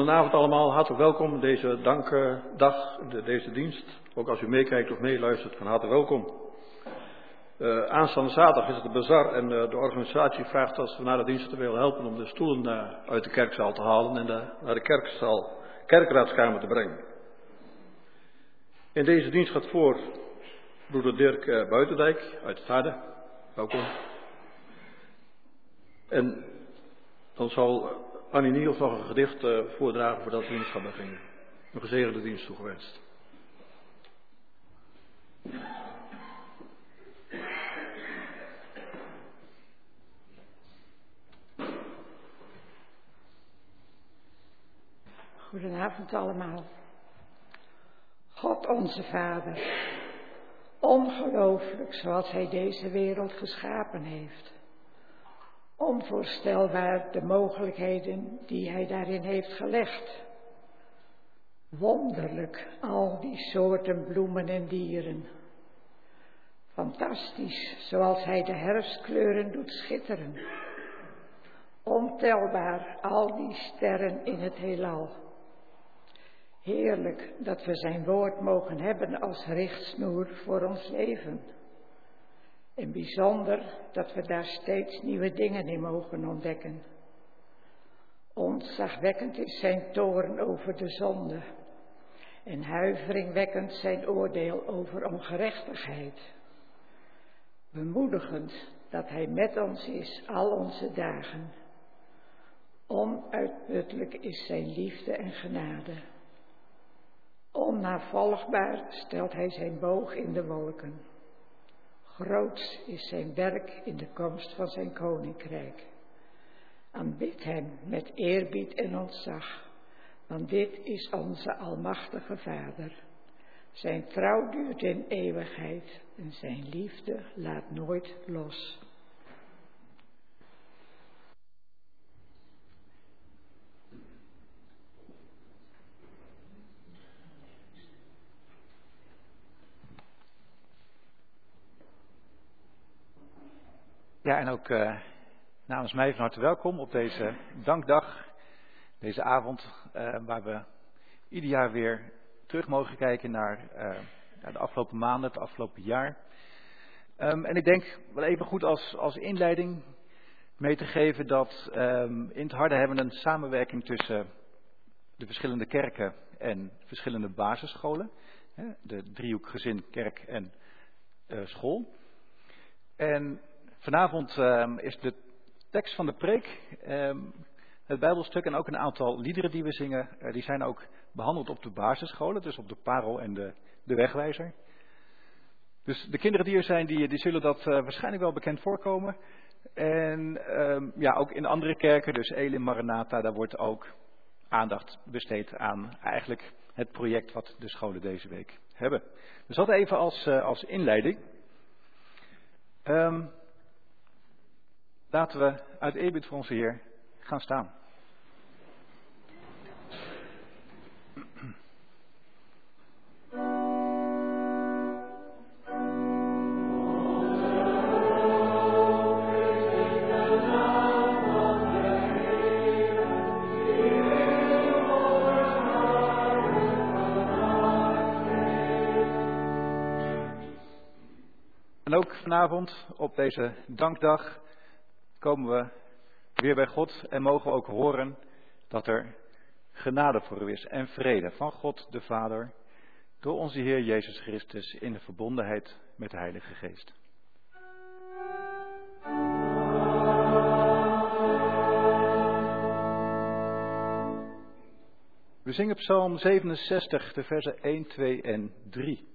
Goedenavond allemaal, hartelijk welkom deze dankdag, deze dienst. Ook als u meekijkt of meeluistert, van harte welkom. Uh, aanstaande zaterdag is het de bazar en uh, de organisatie vraagt als we naar de dienst te willen helpen om de stoelen uh, uit de kerkzaal te halen en naar de kerkzaal, kerkraadskamer te brengen. In deze dienst gaat voor broeder Dirk Buitendijk uit het Harde. Welkom. En dan zal Annie Niels nog een gedicht uh, voordragen voordat de dienst gaat beginnen. Een gezegende dienst toegewenst. Goedenavond allemaal. God onze Vader, ongelooflijk zoals Hij deze wereld geschapen heeft. Onvoorstelbaar de mogelijkheden die Hij daarin heeft gelegd. Wonderlijk al die soorten bloemen en dieren. Fantastisch zoals Hij de herfstkleuren doet schitteren. Ontelbaar al die sterren in het heelal. Heerlijk dat we Zijn woord mogen hebben als richtsnoer voor ons leven. En bijzonder dat we daar steeds nieuwe dingen in mogen ontdekken. Ontzagwekkend is zijn toorn over de zonde en huiveringwekkend zijn oordeel over ongerechtigheid. Bemoedigend dat hij met ons is al onze dagen. Onuitputtelijk is zijn liefde en genade. Onnavolgbaar stelt hij zijn boog in de wolken. Groots is zijn werk in de komst van zijn koninkrijk. Aanbid hem met eerbied en ontzag, want dit is onze Almachtige Vader. Zijn trouw duurt in eeuwigheid en zijn liefde laat nooit los. Ja, en ook uh, namens mij van harte welkom op deze dankdag, deze avond, uh, waar we ieder jaar weer terug mogen kijken naar, uh, de afgelopen maanden, het afgelopen jaar. Um, en ik denk wel even goed als, als inleiding mee te geven dat um, in het Harde hebben we een samenwerking tussen de verschillende kerken en verschillende basisscholen. De driehoek gezin, kerk en school. En Vanavond um, is de tekst van de preek, um, het Bijbelstuk en ook een aantal liederen die we zingen, uh, die zijn ook behandeld op de basisscholen, dus op de Parel en de, de Wegwijzer. Dus de kinderen die er zijn, die, die zullen dat uh, waarschijnlijk wel bekend voorkomen. En um, ja, ook in andere kerken, dus Elim, Maranatha, daar wordt ook aandacht besteed aan eigenlijk het project wat de scholen deze week hebben. Dus dat even als, uh, als inleiding. Um, Laten we uit eerbied voor onze Heer gaan staan. En ook vanavond op deze dankdag komen we weer bij God en mogen we ook horen dat er genade voor u is en vrede van God de Vader door onze Heer Jezus Christus in de verbondenheid met de Heilige Geest. We zingen Psalm 67, de versen 1, 2 en 3.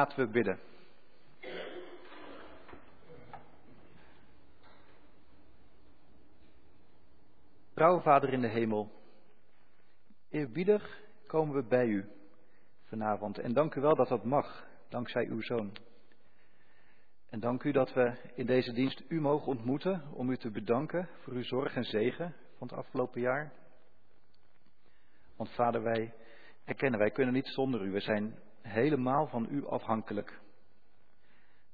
Laten we bidden. Trouw Vader in de hemel, eerbiedig komen we bij u vanavond. En dank u wel dat dat mag, dankzij uw Zoon. En dank u dat we in deze dienst u mogen ontmoeten om u te bedanken voor uw zorg en zegen van het afgelopen jaar. Want Vader, wij erkennen, wij kunnen niet zonder u. We zijn helemaal van u afhankelijk.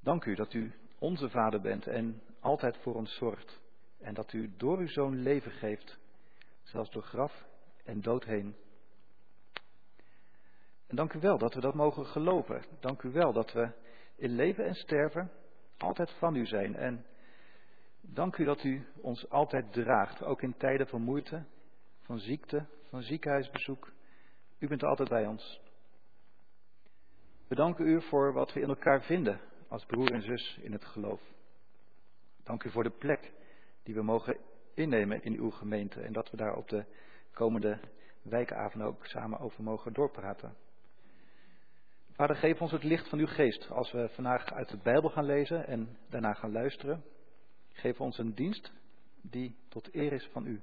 Dank u dat u onze Vader bent en altijd voor ons zorgt. En dat u door uw Zoon leven geeft, zelfs door graf en dood heen. En dank u wel dat we dat mogen geloven. Dank u wel dat we in leven en sterven altijd van u zijn. En dank u dat u ons altijd draagt, ook in tijden van moeite, van ziekte, van ziekenhuisbezoek. U bent altijd bij ons. We danken u voor wat we in elkaar vinden als broer en zus in het geloof. Dank u voor de plek die we mogen innemen in uw gemeente en dat we daar op de komende wijkavond ook samen over mogen doorpraten. Vader, geef ons het licht van uw geest als we vandaag uit de Bijbel gaan lezen en daarna gaan luisteren. Geef ons een dienst die tot eer is van u.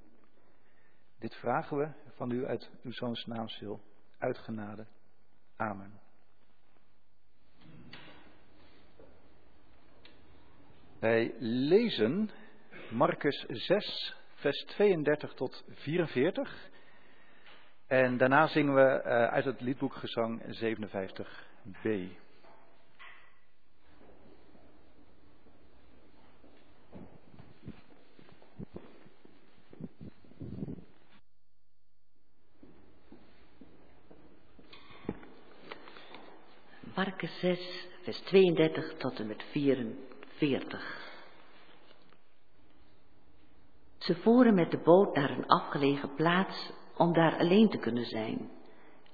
Dit vragen we van u uit uw zoons naamstil. Uitgenade. Amen. Wij lezen Marcus 6, vers 32 tot 44. En daarna zingen we uh, uit het liedboek Gezang 57b. Marcus 6, vers 32 tot en met 44. Ze voeren met de boot naar een afgelegen plaats om daar alleen te kunnen zijn,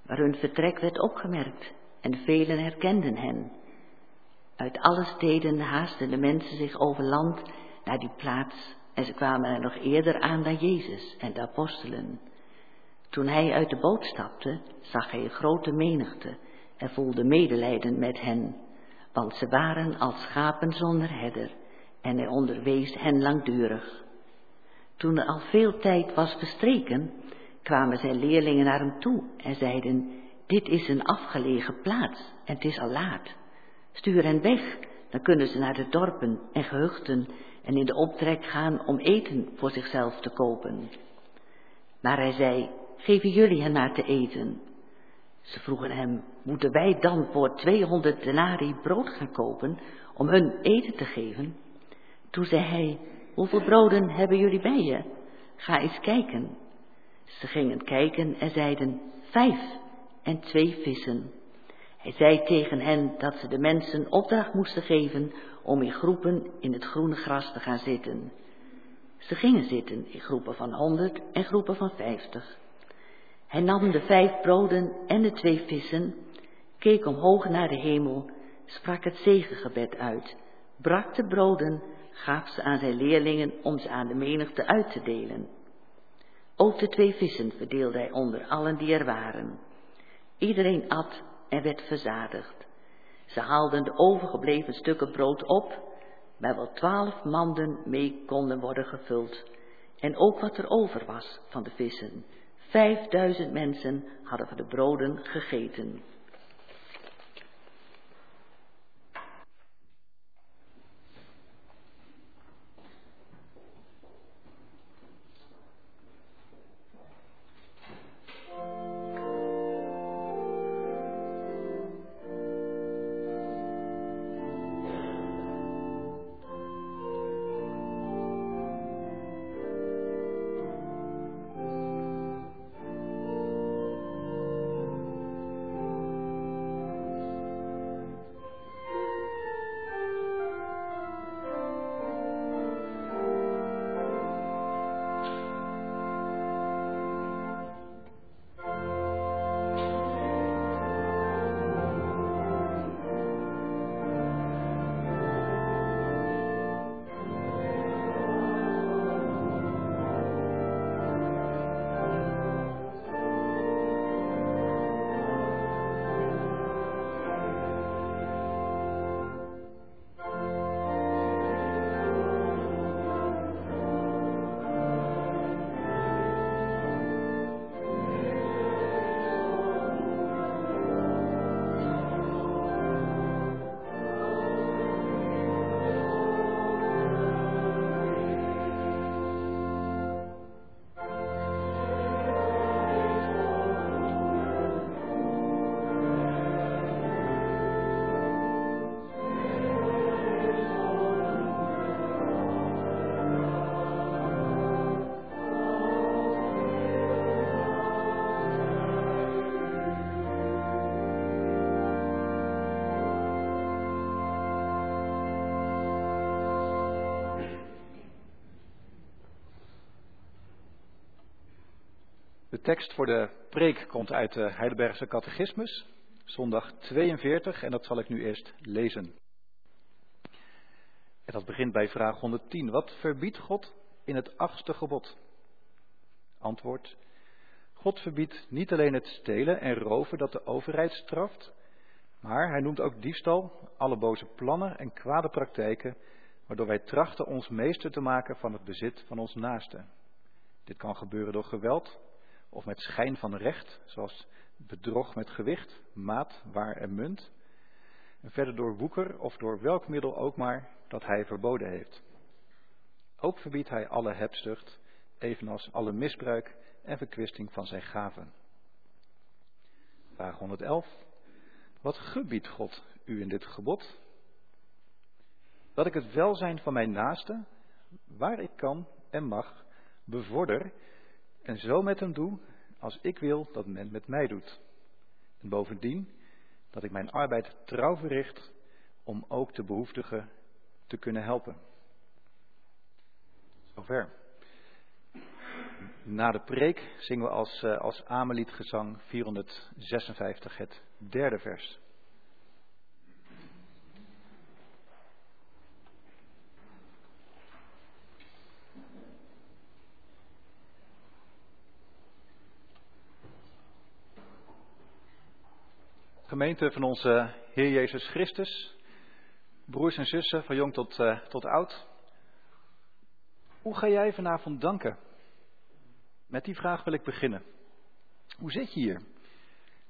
waar hun vertrek werd opgemerkt en velen herkenden hen. Uit alle steden haasten de mensen zich over land naar die plaats en ze kwamen er nog eerder aan dan Jezus en de apostelen. Toen hij uit de boot stapte, zag hij een grote menigte en voelde medelijden met hen, want ze waren als schapen zonder herder en hij onderwees hen langdurig. Toen er al veel tijd was verstreken, kwamen zijn leerlingen naar hem toe en zeiden, dit is een afgelegen plaats en het is al laat. Stuur hen weg, dan kunnen ze naar de dorpen en gehuchten en in de optrek gaan om eten voor zichzelf te kopen. Maar hij zei, geven jullie hen maar te eten. Ze vroegen hem, moeten wij dan voor 200 denari brood gaan kopen om hun eten te geven? Toen zei hij, hoeveel broden hebben jullie bij je? Ga eens kijken. Ze gingen kijken en zeiden, vijf en twee vissen. Hij zei tegen hen dat ze de mensen opdracht moesten geven om in groepen in het groene gras te gaan zitten. Ze gingen zitten in groepen van honderd en groepen van vijftig. Hij nam de vijf broden en de twee vissen, keek omhoog naar de hemel, sprak het zegengebed uit, brak de broden, gaf ze aan zijn leerlingen om ze aan de menigte uit te delen. Ook de twee vissen verdeelde hij onder allen die er waren. Iedereen at en werd verzadigd. Ze haalden de overgebleven stukken brood op, waar wel twaalf manden mee konden worden gevuld. En ook wat er over was van de vissen. Vijfduizend mensen hadden van de broden gegeten. De tekst voor de preek komt uit de Heidelbergse Catechismus, zondag 42, en dat zal ik nu eerst lezen. En dat begint bij vraag 110. Wat verbiedt God in het achtste gebod? Antwoord. God verbiedt niet alleen het stelen en roven dat de overheid straft, maar hij noemt ook diefstal, alle boze plannen en kwade praktijken, waardoor wij trachten ons meester te maken van het bezit van ons naaste. Dit kan gebeuren door geweld of met schijn van recht, zoals bedrog met gewicht, maat, waar en munt. En verder door woeker of door welk middel ook maar dat hij verboden heeft. Ook verbiedt hij alle hebzucht, evenals alle misbruik en verkwisting van zijn gaven. Vraag 111. Wat gebiedt God u in dit gebod? Dat ik het welzijn van mijn naaste, waar ik kan en mag, bevorder en zo met hem doe als ik wil dat men met mij doet. En bovendien dat ik mijn arbeid trouw verricht om ook de behoeftigen te kunnen helpen. Zover. Na de preek zingen we als, uh, als Ameliedgezang 456 het derde vers. Gemeente van onze Heer Jezus Christus, broers en zussen, van jong tot, uh, tot oud. Hoe ga jij vanavond danken? Met die vraag wil ik beginnen. Hoe zit je hier?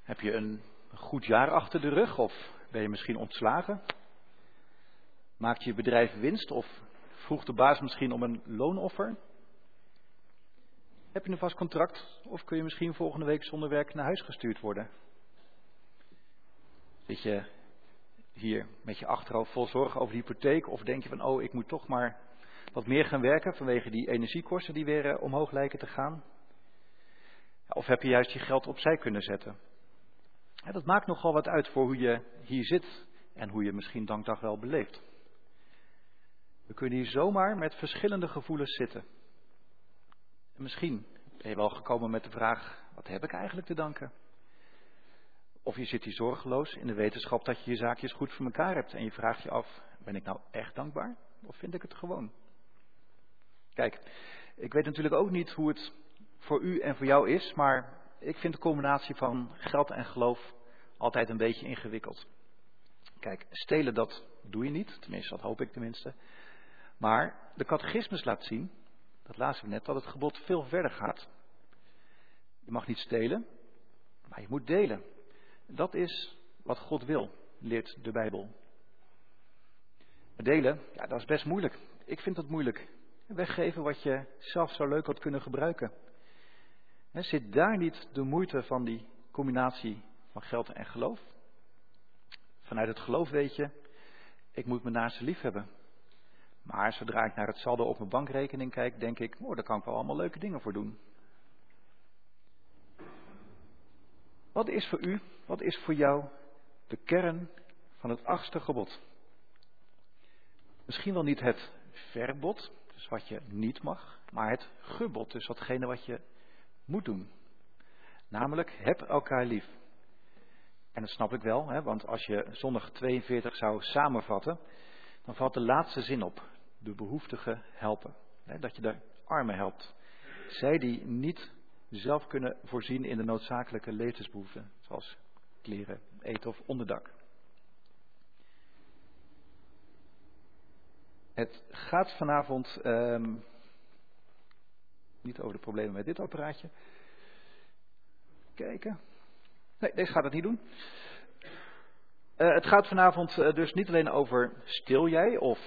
Heb je een goed jaar achter de rug of ben je misschien ontslagen? Maakt je bedrijf winst of vroeg de baas misschien om een loonoffer? Heb je een vast contract of kun je misschien volgende week zonder werk naar huis gestuurd worden? Zit je hier met je achterhoofd vol zorgen over de hypotheek of denk je van oh ik moet toch maar wat meer gaan werken vanwege die energiekosten die weer eh, omhoog lijken te gaan? Of heb je juist je geld opzij kunnen zetten? dat maakt nogal wat uit voor hoe je hier zit en hoe je misschien dankdag wel beleeft. We kunnen hier zomaar met verschillende gevoelens zitten. En misschien ben je wel gekomen met de vraag: wat heb ik eigenlijk te danken? Of je zit hier zorgeloos in de wetenschap dat je je zaakjes goed voor elkaar hebt en je vraagt je af: ben ik nou echt dankbaar of vind ik het gewoon? Kijk, ik weet natuurlijk ook niet hoe het voor u en voor jou is, maar ik vind de combinatie van geld en geloof altijd een beetje ingewikkeld. Kijk, stelen dat doe je niet, tenminste dat hoop ik tenminste. Maar de catechismus laat zien, dat lazen we net, dat het gebod veel verder gaat. Je mag niet stelen, maar je moet delen. Dat is wat God wil, leert de Bijbel. Delen, ja, dat is best moeilijk. Ik vind dat moeilijk. Weggeven wat je zelf zo leuk had kunnen gebruiken. zit daar niet de moeite van die combinatie van geld en geloof? Vanuit het geloof weet je, ik moet mijn naaste lief hebben. Maar zodra ik naar het saldo op mijn bankrekening kijk, denk ik, oh, daar kan ik wel allemaal leuke dingen voor doen. Wat is voor u, wat is voor jou de kern van het achtste gebod? Misschien wel niet het verbod, dus wat je niet mag, maar het gebod, dus watgene wat je moet doen. Namelijk, heb elkaar lief. En dat snap ik wel, hè, want als je zondag 42 zou samenvatten, dan valt de laatste zin op. De behoeftige helpen. Hè, dat je de armen helpt. Zij die niet zelf kunnen voorzien in de noodzakelijke levensbehoeften, zoals kleren, eten of onderdak. Het gaat vanavond um, niet over de problemen met dit apparaatje. Kijken. Nee, deze gaat het niet doen. Uh, het gaat vanavond uh, dus niet alleen over stil jij of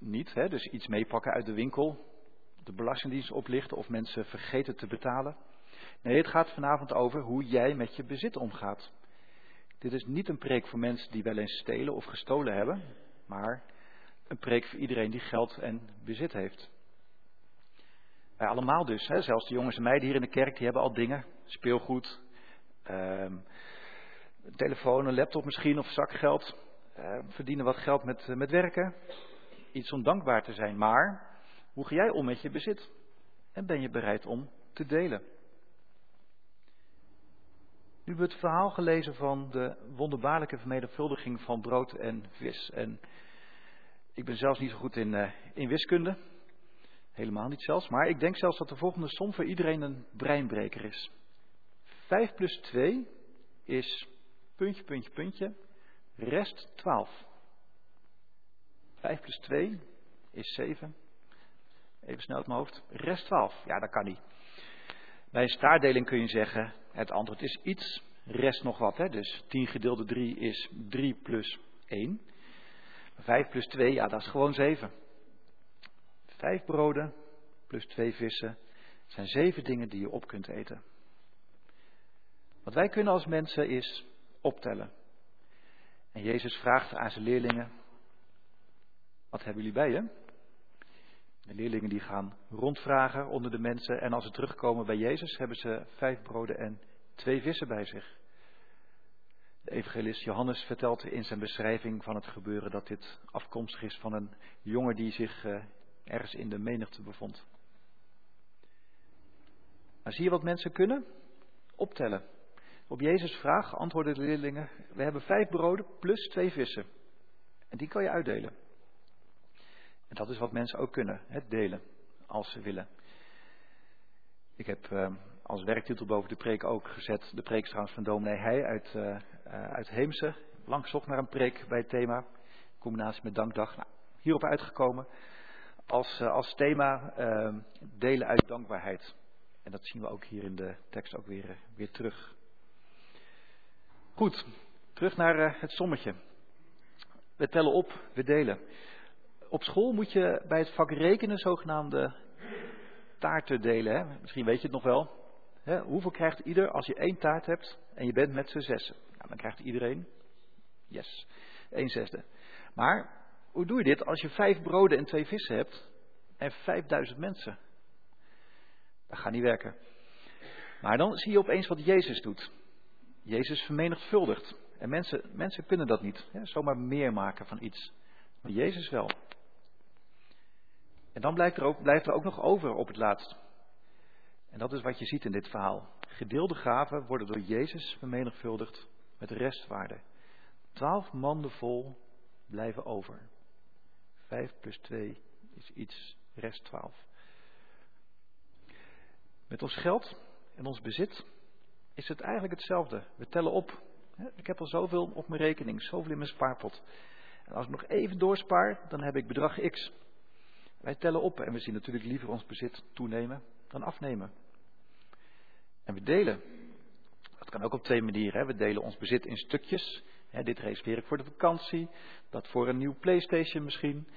niet, hè, dus iets meepakken uit de winkel, de belastingdienst oplichten of mensen vergeten te betalen. Nee, het gaat vanavond over hoe jij met je bezit omgaat. Dit is niet een preek voor mensen die wel eens stelen of gestolen hebben, maar een preek voor iedereen die geld en bezit heeft. Wij allemaal dus, hè? zelfs de jongens en meiden hier in de kerk, die hebben al dingen, speelgoed, ehm, een telefoon, een laptop misschien of zakgeld, uh, verdienen wat geld met, met werken. Iets om dankbaar te zijn, maar hoe ga jij om met je bezit? En ben je bereid om te delen? Nu hebben we het verhaal gelezen van de wonderbaarlijke vermenigvuldiging van brood en vis. En ik ben zelfs niet zo goed in, uh, in wiskunde. Helemaal niet zelfs. Maar ik denk zelfs dat de volgende som voor iedereen een breinbreker is. 5 plus 2 is puntje, puntje, puntje. Rest 12. 5 plus 2 is 7. Even snel uit mijn hoofd. Rest 12. Ja, dat kan niet. Bij een staardeling kun je zeggen, het antwoord is iets, rest nog wat. Hè? Dus 10 gedeeld door 3 is 3 plus 1. 5 plus 2, ja, dat is gewoon 7. Vijf broden plus twee vissen zijn zeven dingen die je op kunt eten. Wat wij kunnen als mensen is optellen. En Jezus vraagt aan zijn leerlingen: Wat hebben jullie bij je? De leerlingen die gaan rondvragen onder de mensen. En als ze terugkomen bij Jezus, hebben ze vijf broden en twee vissen bij zich. De evangelist Johannes vertelt in zijn beschrijving van het gebeuren dat dit afkomstig is van een jongen die zich eh, ergens in de menigte bevond. Maar zie je wat mensen kunnen? Optellen. Op Jezus' vraag antwoorden de leerlingen: We hebben vijf broden plus twee vissen. En die kan je uitdelen. En dat is wat mensen ook kunnen, het delen, als ze willen. Ik heb uh, als werktitel boven de preek ook gezet, de preek trouwens van dominee Heij uit, uh, uh, uit Heemse. Lang zocht naar een preek bij het thema, in combinatie met dankdag. Nou, hierop uitgekomen als, als thema ehm, delen uit dankbaarheid. En dat zien we ook hier in de tekst ook weer, weer terug. Goed, terug naar het sommetje. We tellen op, we delen op school moet je bij het vak rekenen zogenaamde taarten delen. Hè? Misschien weet je het nog wel. Hoeveel krijgt ieder als je één taart hebt en je bent met z'n zessen? Nou, dan krijgt iedereen, yes, één zesde. Maar hoe doe je dit als je vijf broden en twee vissen hebt en vijfduizend mensen? Dat gaat niet werken. Maar dan zie je opeens wat Jezus doet. Jezus vermenigvuldigt. En mensen, mensen kunnen dat niet. Hè? Zomaar meer maken van iets. Maar Jezus wel. En dan blijft er, ook, blijft er ook nog over op het laatst. En dat is wat je ziet in dit verhaal. Gedeelde gaven worden door Jezus vermenigvuldigd met restwaarde. Twaalf manden vol blijven over. Vijf plus twee is iets, rest twaalf. Met ons geld en ons bezit is het eigenlijk hetzelfde. We tellen op. Ik heb al zoveel op mijn rekening, zoveel in mijn spaarpot. En als ik nog even doorspaar, dan heb ik bedrag X. Wij tellen op en we zien natuurlijk liever ons bezit toenemen dan afnemen. En we delen. Dat kan ook op twee manieren. Hè. We delen ons bezit in stukjes. Hè, dit reserveer ik voor de vakantie. Dat voor een nieuw PlayStation misschien.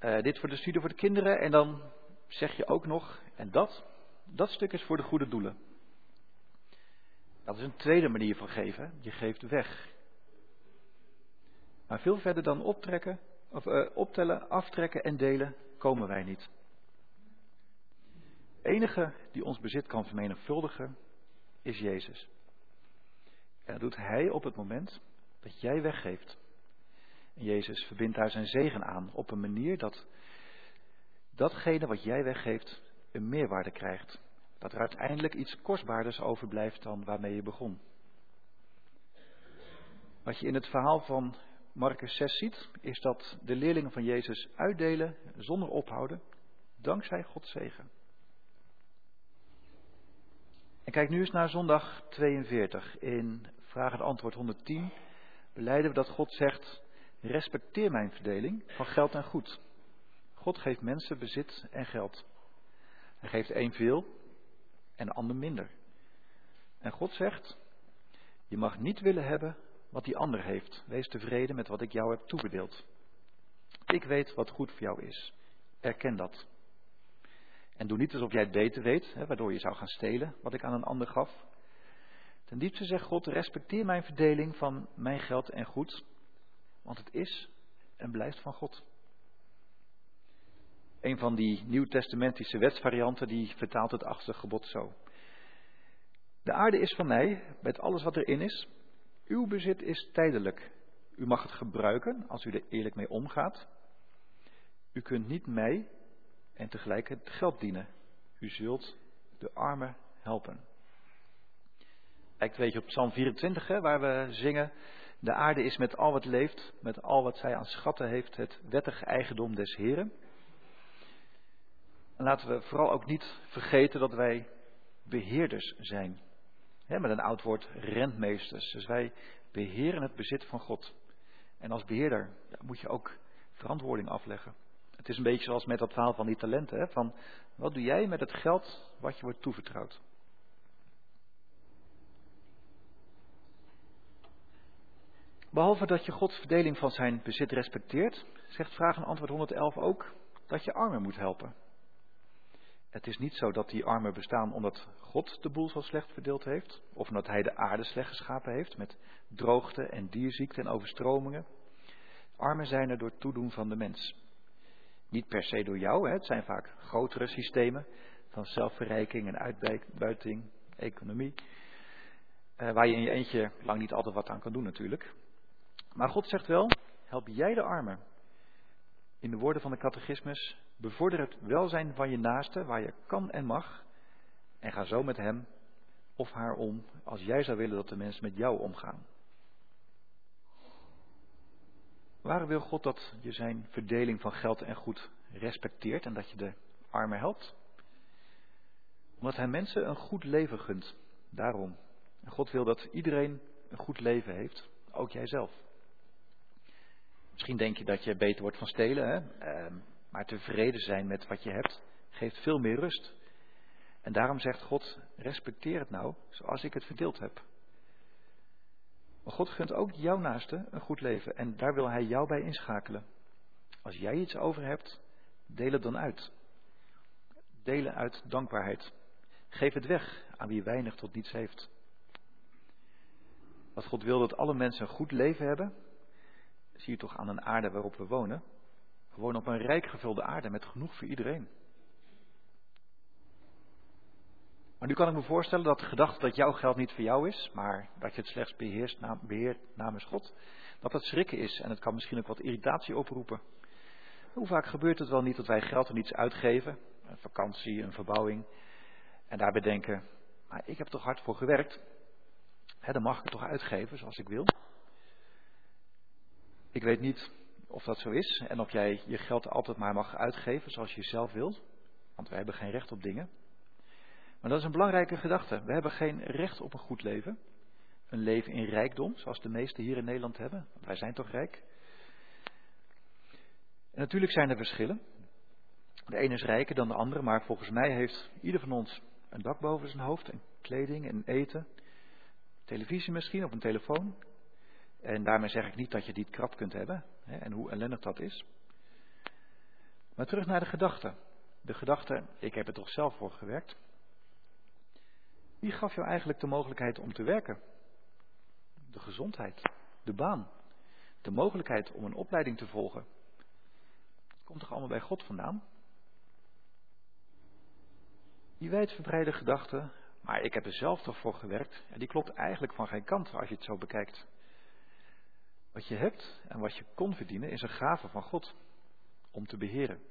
Uh, dit voor de studie voor de kinderen. En dan zeg je ook nog, en dat, dat stuk is voor de goede doelen. Dat is een tweede manier van geven. Je geeft weg. Maar veel verder dan optrekken, of, uh, optellen, aftrekken en delen, komen wij niet. Enige die ons bezit kan vermenigvuldigen is Jezus. En dat doet Hij op het moment dat jij weggeeft. En Jezus verbindt daar zijn zegen aan op een manier dat datgene wat jij weggeeft een meerwaarde krijgt. Dat er uiteindelijk iets kostbaarders overblijft dan waarmee je begon. Wat je in het verhaal van Marcus 6 ziet, is dat de leerlingen van Jezus uitdelen zonder ophouden, dankzij Gods zegen. En kijk nu eens naar zondag 42. In vraag en antwoord 110 beleiden we dat God zegt, respecteer mijn verdeling van geld en goed. God geeft mensen bezit en geld. Hij geeft één veel en de ander minder. En God zegt, je mag niet willen hebben wat die ander heeft. Wees tevreden met wat ik jou heb toebedeeld. Ik weet wat goed voor jou is. Erken dat. En doe niet alsof jij het beter weet, hè, waardoor je zou gaan stelen wat ik aan een ander gaf. Ten diepste zegt God, respecteer mijn verdeling van mijn geld en goed, want het is en blijft van God. Een van die nieuwtestamentische wetsvarianten die vertaalt het achtste gebod zo. De aarde is van mij, met alles wat erin is, uw bezit is tijdelijk. U mag het gebruiken als u er eerlijk mee omgaat. U kunt niet mij en tegelijk het geld dienen. U zult de armen helpen. Lijkt weet je op Psalm 24, hè, waar we zingen. De aarde is met al wat leeft, met al wat zij aan schatten heeft, het wettige eigendom des Heren. En laten we vooral ook niet vergeten dat wij beheerders zijn. met een oud woord, rentmeesters. Dus wij beheren het bezit van God. En als beheerder ja, moet je ook verantwoording afleggen. Het is een beetje zoals met dat verhaal van die talenten. Hè? Van wat doe jij met het geld wat je wordt toevertrouwd? Behalve dat je Gods verdeling van zijn bezit respecteert, zegt vraag en antwoord 111 ook dat je armen moet helpen. Het is niet zo dat die armen bestaan omdat God de boel zo slecht verdeeld heeft, of omdat hij de aarde slecht geschapen heeft met droogte en dierziekten en overstromingen. Armen zijn er door toedoen van de mens. Niet per se door jou, hè. het zijn vaak grotere systemen van zelfverrijking en uitbuiting, economie, eh, waar je in je eentje lang niet altijd wat aan kan doen natuurlijk. Maar God zegt wel, help jij de armen. In de woorden van de catechismus, bevorder het welzijn van je naaste waar je kan en mag. En ga zo met hem of haar om als jij zou willen dat de mensen met jou omgaan. Waar wil God dat je zijn verdeling van geld en goed respecteert en dat je de armen helpt? Omdat hij mensen een goed leven gunt. Daarom. En God wil dat iedereen een goed leven heeft, ook jijzelf. Misschien denk je dat je beter wordt van stelen, hè? Ehm, maar tevreden zijn met wat je hebt geeft veel meer rust. En daarom zegt God: respecteer het nou zoals ik het verdeeld heb. Maar God gunt ook jouw naaste een goed leven en daar wil Hij jou bij inschakelen. Als jij iets over hebt, deel het dan uit. Delen uit dankbaarheid. Geef het weg aan wie weinig tot niets heeft. Wat God wil dat alle mensen een goed leven hebben, zie je toch aan een aarde waarop we wonen. We wonen op een rijk gevulde aarde met genoeg voor iedereen. Maar nu kan ik me voorstellen dat de gedachte dat jouw geld niet voor jou is, maar dat je het slechts beheerst, beheert namens God, dat dat schrikken is en het kan misschien ook wat irritatie oproepen. Hoe vaak gebeurt het wel niet dat wij geld aan iets uitgeven, een vakantie, een verbouwing, en daarbij denken, maar ik heb toch hard voor gewerkt, He, dan mag ik het toch uitgeven zoals ik wil. Ik weet niet of dat zo is en of jij je geld altijd maar mag uitgeven zoals je zelf wilt, want wij hebben geen recht op dingen. Maar dat is een belangrijke gedachte. We hebben geen recht op een goed leven. Een leven in rijkdom, zoals de meesten hier in Nederland hebben. Wij zijn toch rijk. En natuurlijk zijn er verschillen. De ene is rijker dan de andere, maar volgens mij heeft ieder van ons een dak boven zijn hoofd en kleding en eten. Televisie misschien of een telefoon. En daarmee zeg ik niet dat je die krap kunt hebben hè, en hoe ellendig dat is. Maar terug naar de gedachte. De gedachte, ik heb er toch zelf voor gewerkt. Wie gaf jou eigenlijk de mogelijkheid om te werken? De gezondheid, de baan, de mogelijkheid om een opleiding te volgen. Komt toch allemaal bij God vandaan? Die wijdverbreide gedachte, maar ik heb er zelf toch voor gewerkt, en die klopt eigenlijk van geen kant als je het zo bekijkt. Wat je hebt en wat je kon verdienen is een gave van God om te beheren.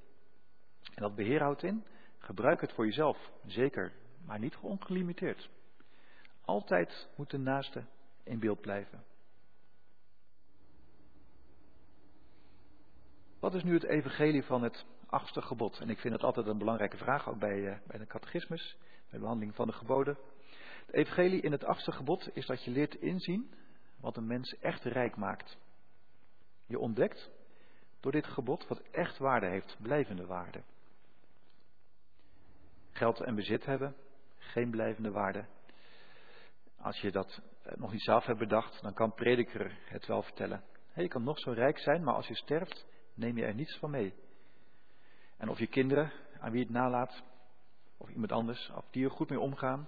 En dat beheer houdt in, gebruik het voor jezelf, zeker, maar niet ongelimiteerd. Altijd moet de naaste in beeld blijven. Wat is nu het evangelie van het achtste gebod? En ik vind het altijd een belangrijke vraag, ook bij, uh, bij de catechismus, bij de behandeling van de geboden. Het evangelie in het achtste gebod is dat je leert inzien wat een mens echt rijk maakt. Je ontdekt door dit gebod wat echt waarde heeft, blijvende waarde. Geld en bezit hebben, geen blijvende waarde. Als je dat eh, nog niet zelf hebt bedacht, dan kan prediker het wel vertellen. je kan nog zo rijk zijn, maar als je sterft, neem je er niets van mee. En of je kinderen, aan wie het nalaat, of iemand anders, of die er goed mee omgaan,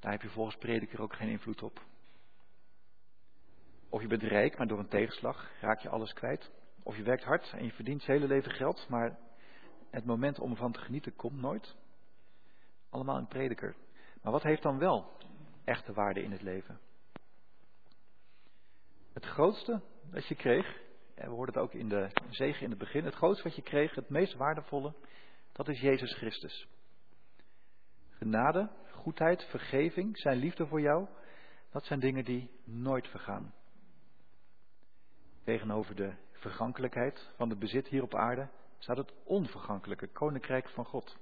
daar heb je volgens prediker ook geen invloed op. Of je bent rijk, maar door een tegenslag raak je alles kwijt. Of je werkt hard en je verdient je hele leven geld, maar het moment om ervan te genieten komt nooit. Allemaal een prediker. Maar wat heeft dan wel echte waarde in het leven? Het grootste dat je kreeg, en we hoorden het ook in de zegen in het begin, het grootste wat je kreeg, het meest waardevolle, dat is Jezus Christus. Genade, goedheid, vergeving, zijn liefde voor jou, Dat zijn dingen die nooit vergaan. Tegenover de vergankelijkheid van het bezit hier op aarde staat het onvergankelijke koninkrijk van God.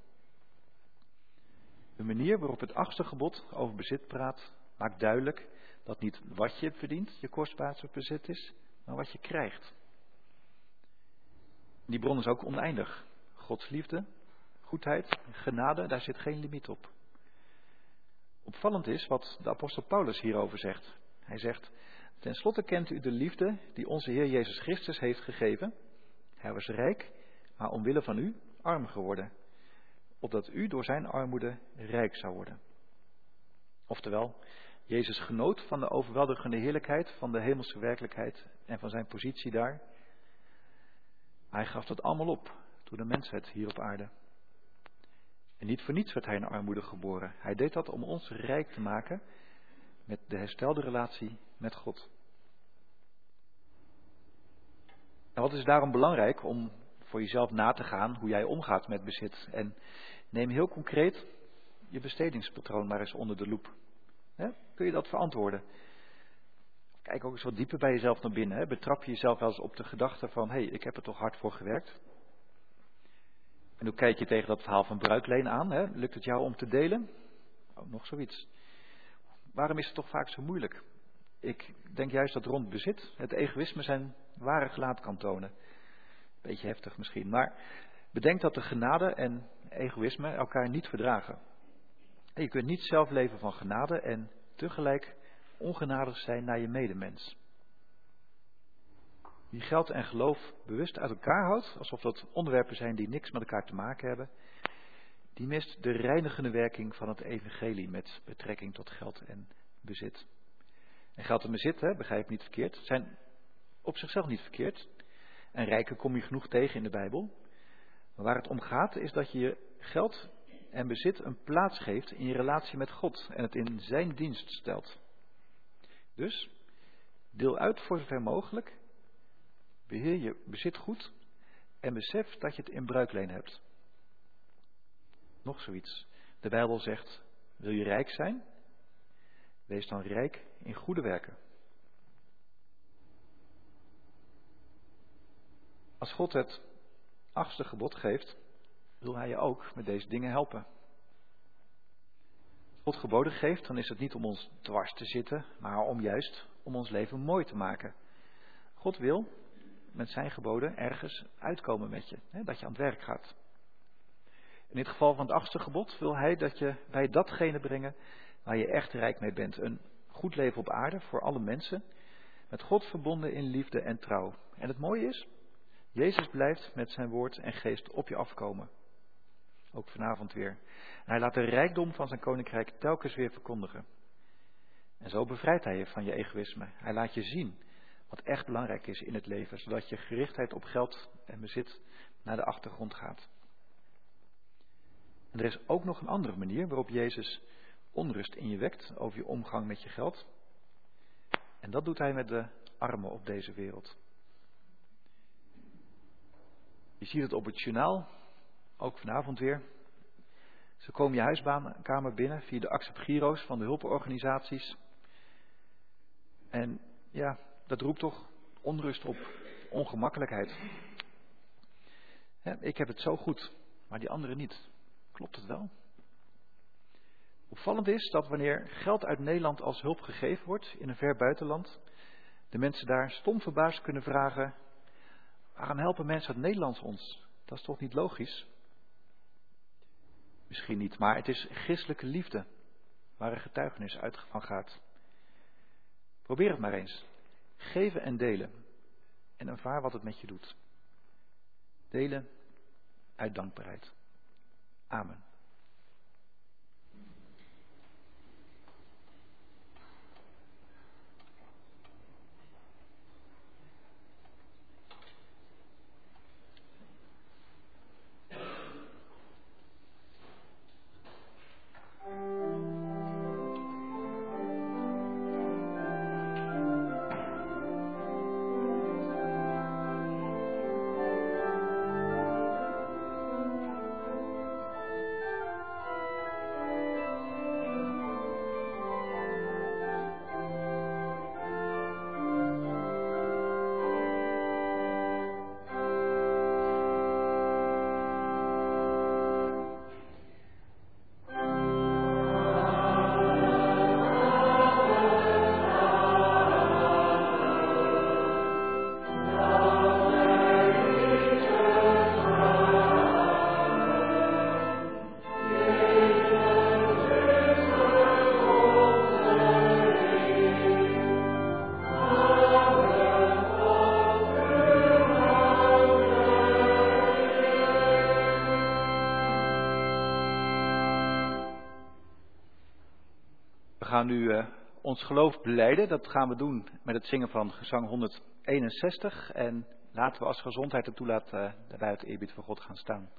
De manier waarop het achtste gebod over bezit praat, maakt duidelijk dat niet wat je verdient je kostbaarste bezit is, maar wat je krijgt. Die bron is ook oneindig. Gods liefde, goedheid, genade, daar zit geen limiet op. Opvallend is wat de apostel Paulus hierover zegt. Hij zegt, ten slotte kent u de liefde die onze Heer Jezus Christus heeft gegeven. Hij was rijk, maar omwille van u arm geworden, opdat u door zijn armoede rijk zou worden. Oftewel, Jezus genoot van de overweldigende heerlijkheid van de hemelse werkelijkheid en van zijn positie daar. Hij gaf dat allemaal op toen de mensheid hier op aarde. En niet voor niets werd hij in armoede geboren. Hij deed dat om ons rijk te maken met de herstelde relatie met God. En wat is daarom belangrijk om voor jezelf na te gaan hoe jij omgaat met bezit? En neem heel concreet je bestedingspatroon maar eens onder de loep. Kun je dat verantwoorden? Kijk ook eens wat dieper bij jezelf naar binnen. Betrap je jezelf wel eens op de gedachte van, hé, hey, ik heb er toch hard voor gewerkt. En hoe kijk je tegen dat verhaal van bruikleen aan? Lukt het jou om te delen? Oh, nog zoiets. Waarom is het toch vaak zo moeilijk? Ik denk juist dat rond bezit het egoïsme zijn ware gelaat kan tonen. Beetje heftig misschien, maar bedenk dat de genade en egoïsme elkaar niet verdragen. je kunt niet zelf leven van genade en tegelijk ongenadig zijn naar je medemens. Wie geld en geloof bewust uit elkaar houdt, alsof dat onderwerpen zijn die niks met elkaar te maken hebben, die mist de reinigende werking van het evangelie met betrekking tot geld en bezit. En geld en bezit, hè, begrijp niet verkeerd, zijn op zichzelf niet verkeerd. En rijken kom je genoeg tegen in de Bijbel. Maar waar het om gaat is dat je je geld en bezit een plaats geeft in je relatie met God en het in zijn dienst stelt. Dus deel uit voor zover mogelijk, beheer je bezit goed en besef dat je het in bruikleen hebt. Nog zoiets. De Bijbel zegt, wil je rijk zijn? Wees dan rijk in goede werken. Als God het achtste gebod geeft, wil Hij je ook met deze dingen helpen. Als God geboden geeft, dan is het niet om ons dwars te zitten, maar om juist om ons leven mooi te maken. God wil met zijn geboden ergens uitkomen met je, hè, dat je aan het werk gaat. In dit geval van het achtste gebod wil hij dat je bij datgene brengen waar je echt rijk mee bent. Een goed leven op aarde voor alle mensen, met God verbonden in liefde en trouw. En het mooie is, Jezus blijft met zijn woord en geest op je afkomen. Ook vanavond weer. Hij laat de rijkdom van zijn koninkrijk telkens weer verkondigen. En zo bevrijdt hij je van je egoïsme. Hij laat je zien wat echt belangrijk is in het leven, zodat je gerichtheid op geld en bezit naar de achtergrond gaat. Er is ook nog een andere manier waarop Jezus onrust in je wekt over je omgang met je geld. En dat doet hij met de armen op deze wereld. Je ziet het op het journaal, ook vanavond weer. Ze komen je huiskamer binnen via de Accept Giro's van de hulporganisaties. En ja, dat roept toch onrust op, ongemakkelijkheid. ik heb het zo goed, maar die anderen niet. Klopt het wel? Opvallend is dat wanneer geld uit Nederland als hulp gegeven wordt in een ver buitenland, de mensen daar stom verbaasd kunnen vragen: waarom helpen mensen uit Nederland ons? Dat is toch niet logisch? Misschien niet, maar het is christelijke liefde waar een getuigenis uit van gaat. Probeer het maar eens. Geven en delen. En ervaar wat het met je doet. Delen uit dankbaarheid. Amen. Nu uh, ons geloof beleiden. Dat gaan we doen met het zingen van gezang 161. En laten we als gezondheid het toelaat uh, daarbij uit eerbied voor God gaan staan.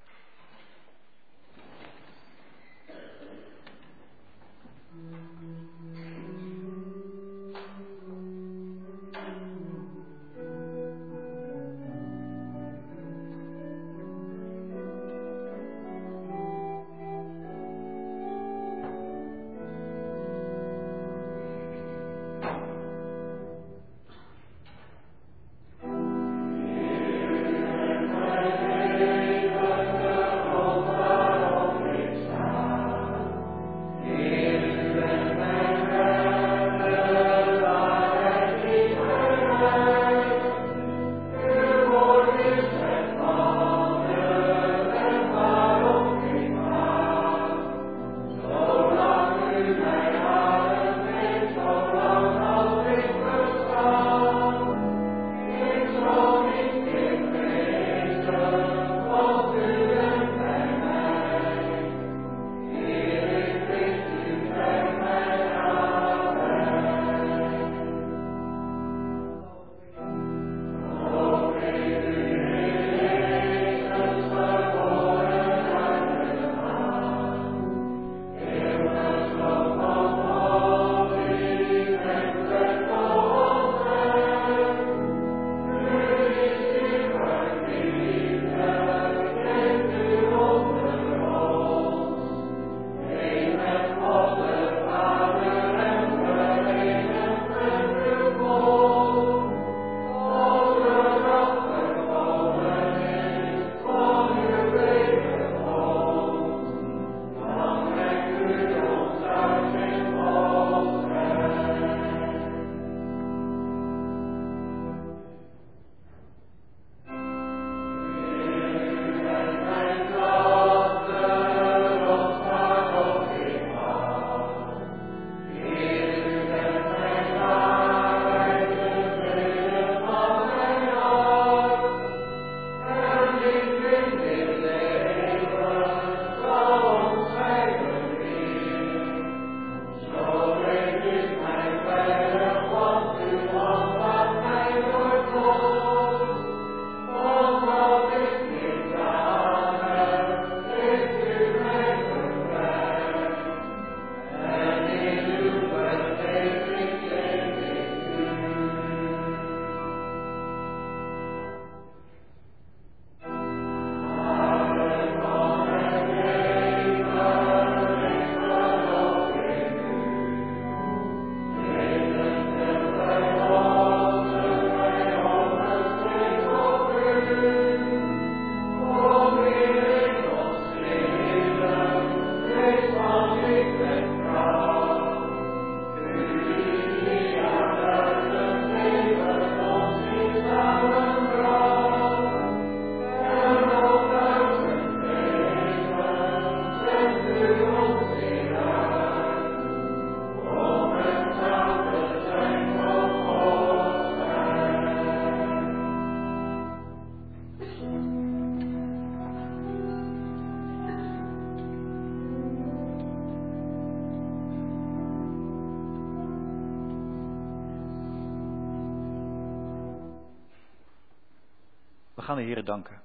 We gaan de Heer danken.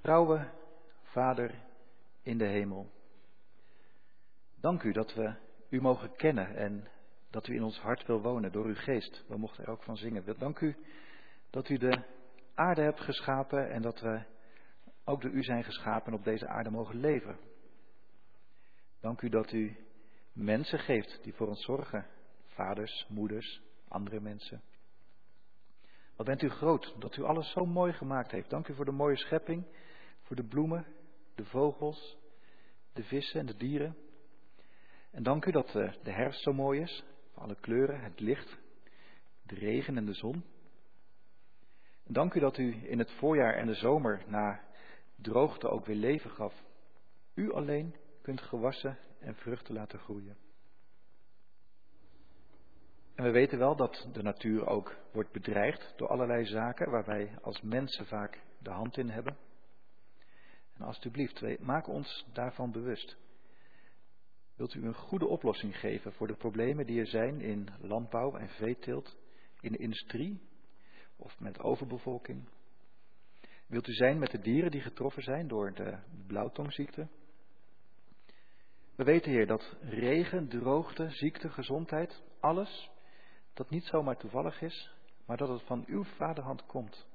Trouwe Vader in de hemel. Dank u dat we u mogen kennen en dat u in ons hart wil wonen door uw geest. We mochten er ook van zingen. Dank u dat u de aarde hebt geschapen en dat we ook door u zijn geschapen en op deze aarde mogen leven. Dank u dat u mensen geeft die voor ons zorgen vaders, moeders, andere mensen. Wat bent u groot dat u alles zo mooi gemaakt heeft. Dank u voor de mooie schepping, voor de bloemen, de vogels, de vissen en de dieren. En dank u dat eh, de herfst zo mooi is, alle kleuren, het licht, de regen en de zon. En dank u dat u in het voorjaar en de zomer na droogte ook weer leven gaf. U alleen kunt gewassen en vruchten laten groeien. En we weten wel dat de natuur ook wordt bedreigd door allerlei zaken waar wij als mensen vaak de hand in hebben. En alstublieft, maak ons daarvan bewust. Wilt u een goede oplossing geven voor de problemen die er zijn in landbouw en veeteelt, in de industrie of met overbevolking? Wilt u zijn met de dieren die getroffen zijn door de blauwtongziekte? We weten, Heer, dat regen, droogte, ziekte, gezondheid, alles, dat niet zomaar toevallig is, maar dat het van uw vaderhand komt.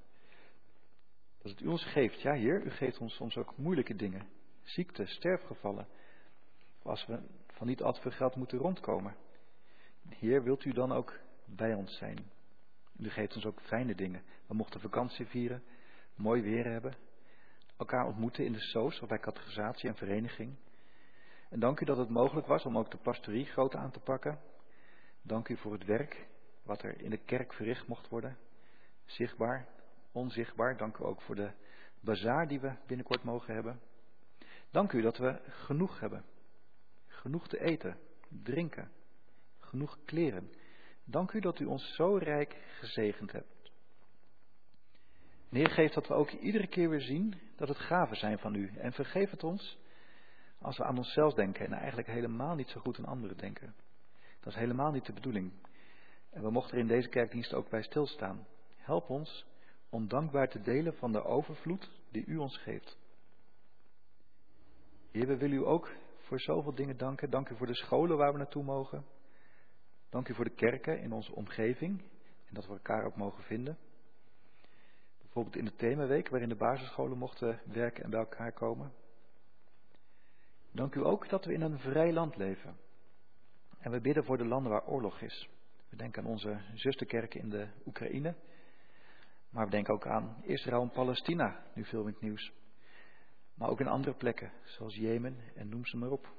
Dat het u ons geeft. Ja, Heer, u geeft ons soms ook moeilijke dingen. Ziekte, sterfgevallen. Als we van niet al veel geld moeten rondkomen. Heer, wilt u dan ook bij ons zijn? U geeft ons ook fijne dingen. We mochten vakantie vieren, mooi weer hebben, elkaar ontmoeten in de SOS of bij categorisatie en vereniging. En dank u dat het mogelijk was om ook de pastorie groot aan te pakken. Dank u voor het werk wat er in de kerk verricht mocht worden. Zichtbaar, onzichtbaar. Dank u ook voor de bazaar die we binnenkort mogen hebben. Dank u dat we genoeg hebben. Genoeg te eten, drinken, genoeg kleren. Dank u dat u ons zo rijk gezegend hebt. Heer, geeft dat we ook iedere keer weer zien dat het gaven zijn van u. En vergeef het ons als we aan onszelf denken en eigenlijk helemaal niet zo goed aan anderen denken. Dat is helemaal niet de bedoeling. En we mochten er in deze kerkdienst ook bij stilstaan. Help ons om dankbaar te delen van de overvloed die u ons geeft. Heer, we willen u ook voor zoveel dingen danken. Dank u voor de scholen waar we naartoe mogen. Dank u voor de kerken in onze omgeving en dat we elkaar ook mogen vinden. Bijvoorbeeld in de themaweek waarin de basisscholen mochten werken en bij elkaar komen. Dank u ook dat we in een vrij land leven. En we bidden voor de landen waar oorlog is. We denken aan onze zusterkerken in de Oekraïne. Maar we denken ook aan Israël en Palestina, nu veel in het nieuws. Maar ook in andere plekken, zoals Jemen en noem ze maar op.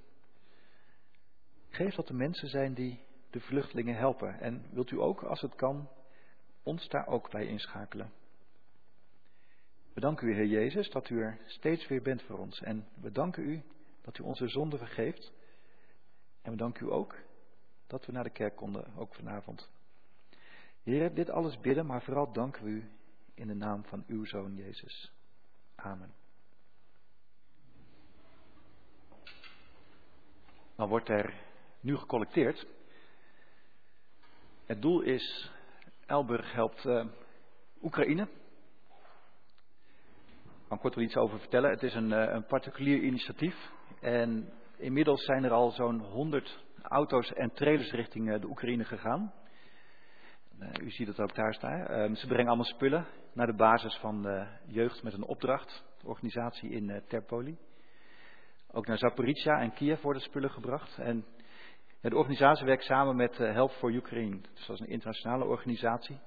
Geef dat er mensen zijn die de vluchtelingen helpen. En wilt u ook, als het kan, ons daar ook bij inschakelen. We danken u, Heer Jezus, dat u er steeds weer bent voor ons. En we danken u dat u onze zonde vergeeft. En we danken u ook dat we naar de kerk konden, ook vanavond. Heer, dit alles bidden, maar vooral danken we u in de naam van uw Zoon Jezus. Amen. Dan wordt er nu gecollecteerd. Het doel is, Elburg helpt uh, Oekraïne. Ik kan kort wel iets over vertellen. Het is een, uh, een particulier initiatief. En inmiddels zijn er al zo'n 100 auto's en trailers richting uh, de Oekraïne gegaan. u ziet het ook daar staan. Ehm, ze brengen allemaal spullen naar de basis van de jeugd met een opdracht. Organisatie in Terpoli. Ook naar Zaporizhia en Kiev worden spullen gebracht. En de organisatie werkt samen met eh, Help for Ukraine. Dus dat is een internationale organisatie.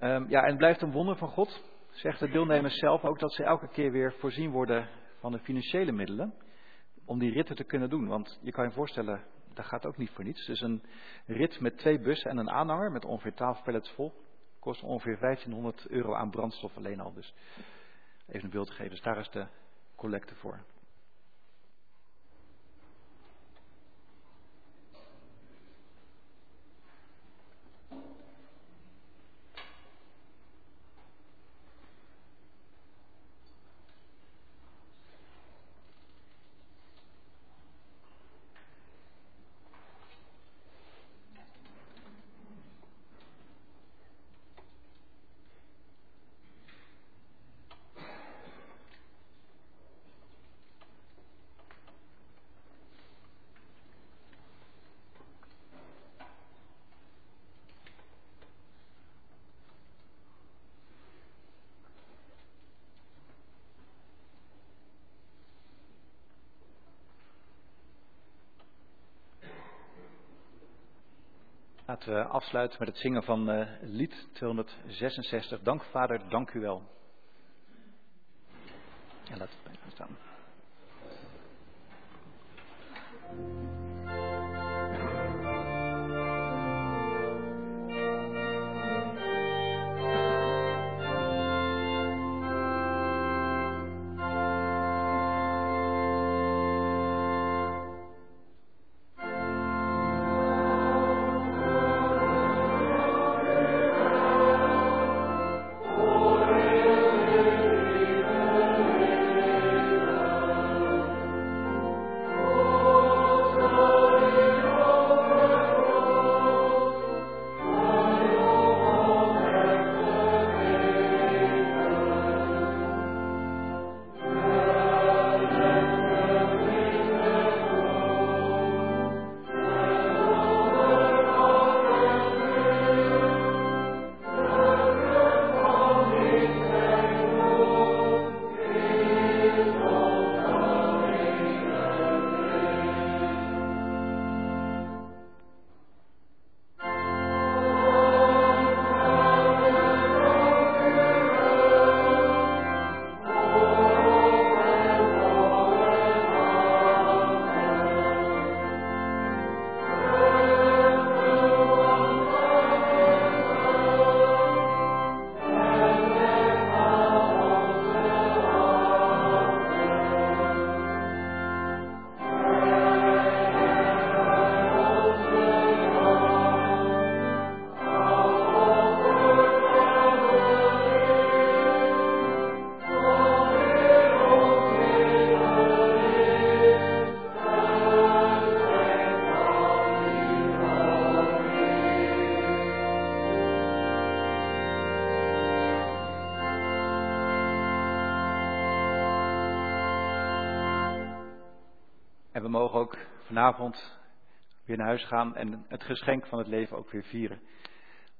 Um, ja, en het blijft een wonder van God, zegt de deelnemers zelf ook, dat ze elke keer weer voorzien worden van de financiële middelen. Om die ritten te kunnen doen. Want je kan je voorstellen, dat gaat ook niet voor niets. Dus een rit met twee bussen en een aanhanger met ongeveer 12 pallets vol. Kost ongeveer 1500 euro aan brandstof alleen al. Dus even een beeld geven. Dus daar is de collecte voor. We afsluiten met het zingen van uh, lied 266. Dank Vader, dank u wel. En laat het bij staan. Vanavond weer naar huis gaan en het geschenk van het leven ook weer vieren.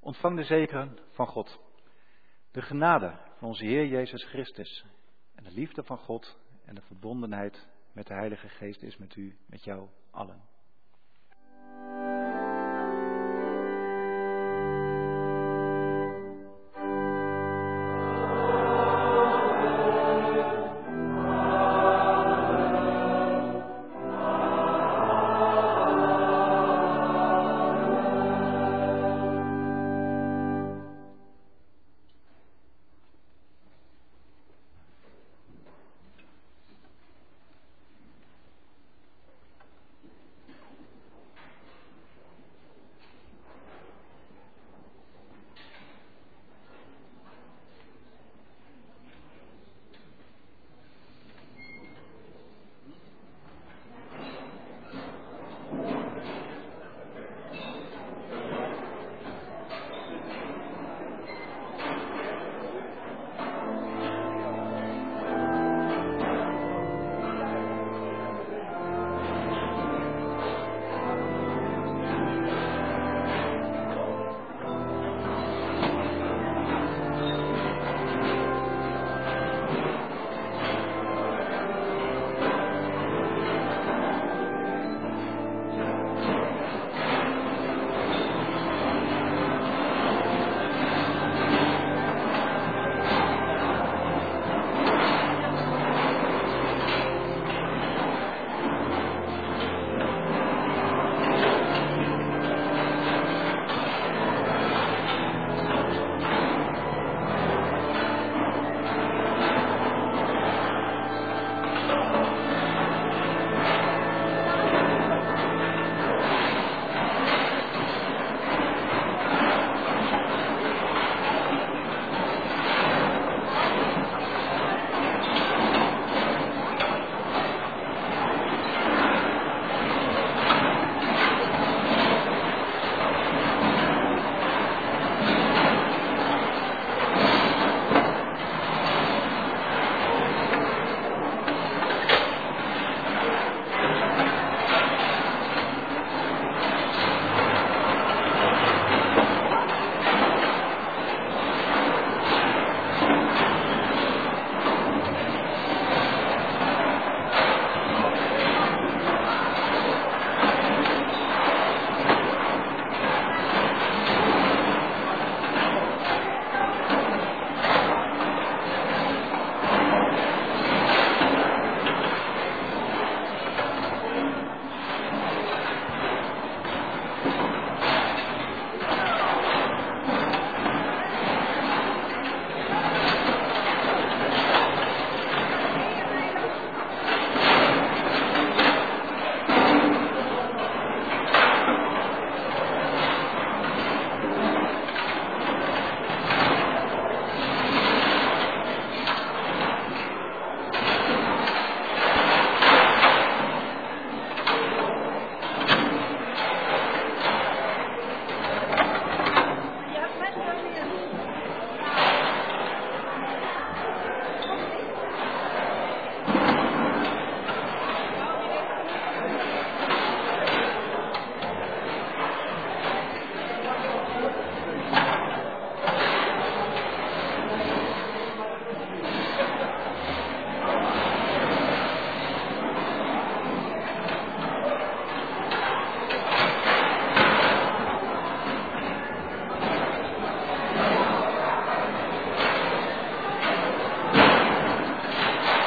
Ontvang de zegen van God. De genade van onze Heer Jezus Christus. En de liefde van God en de verbondenheid met de Heilige Geest is met u, met jou allen.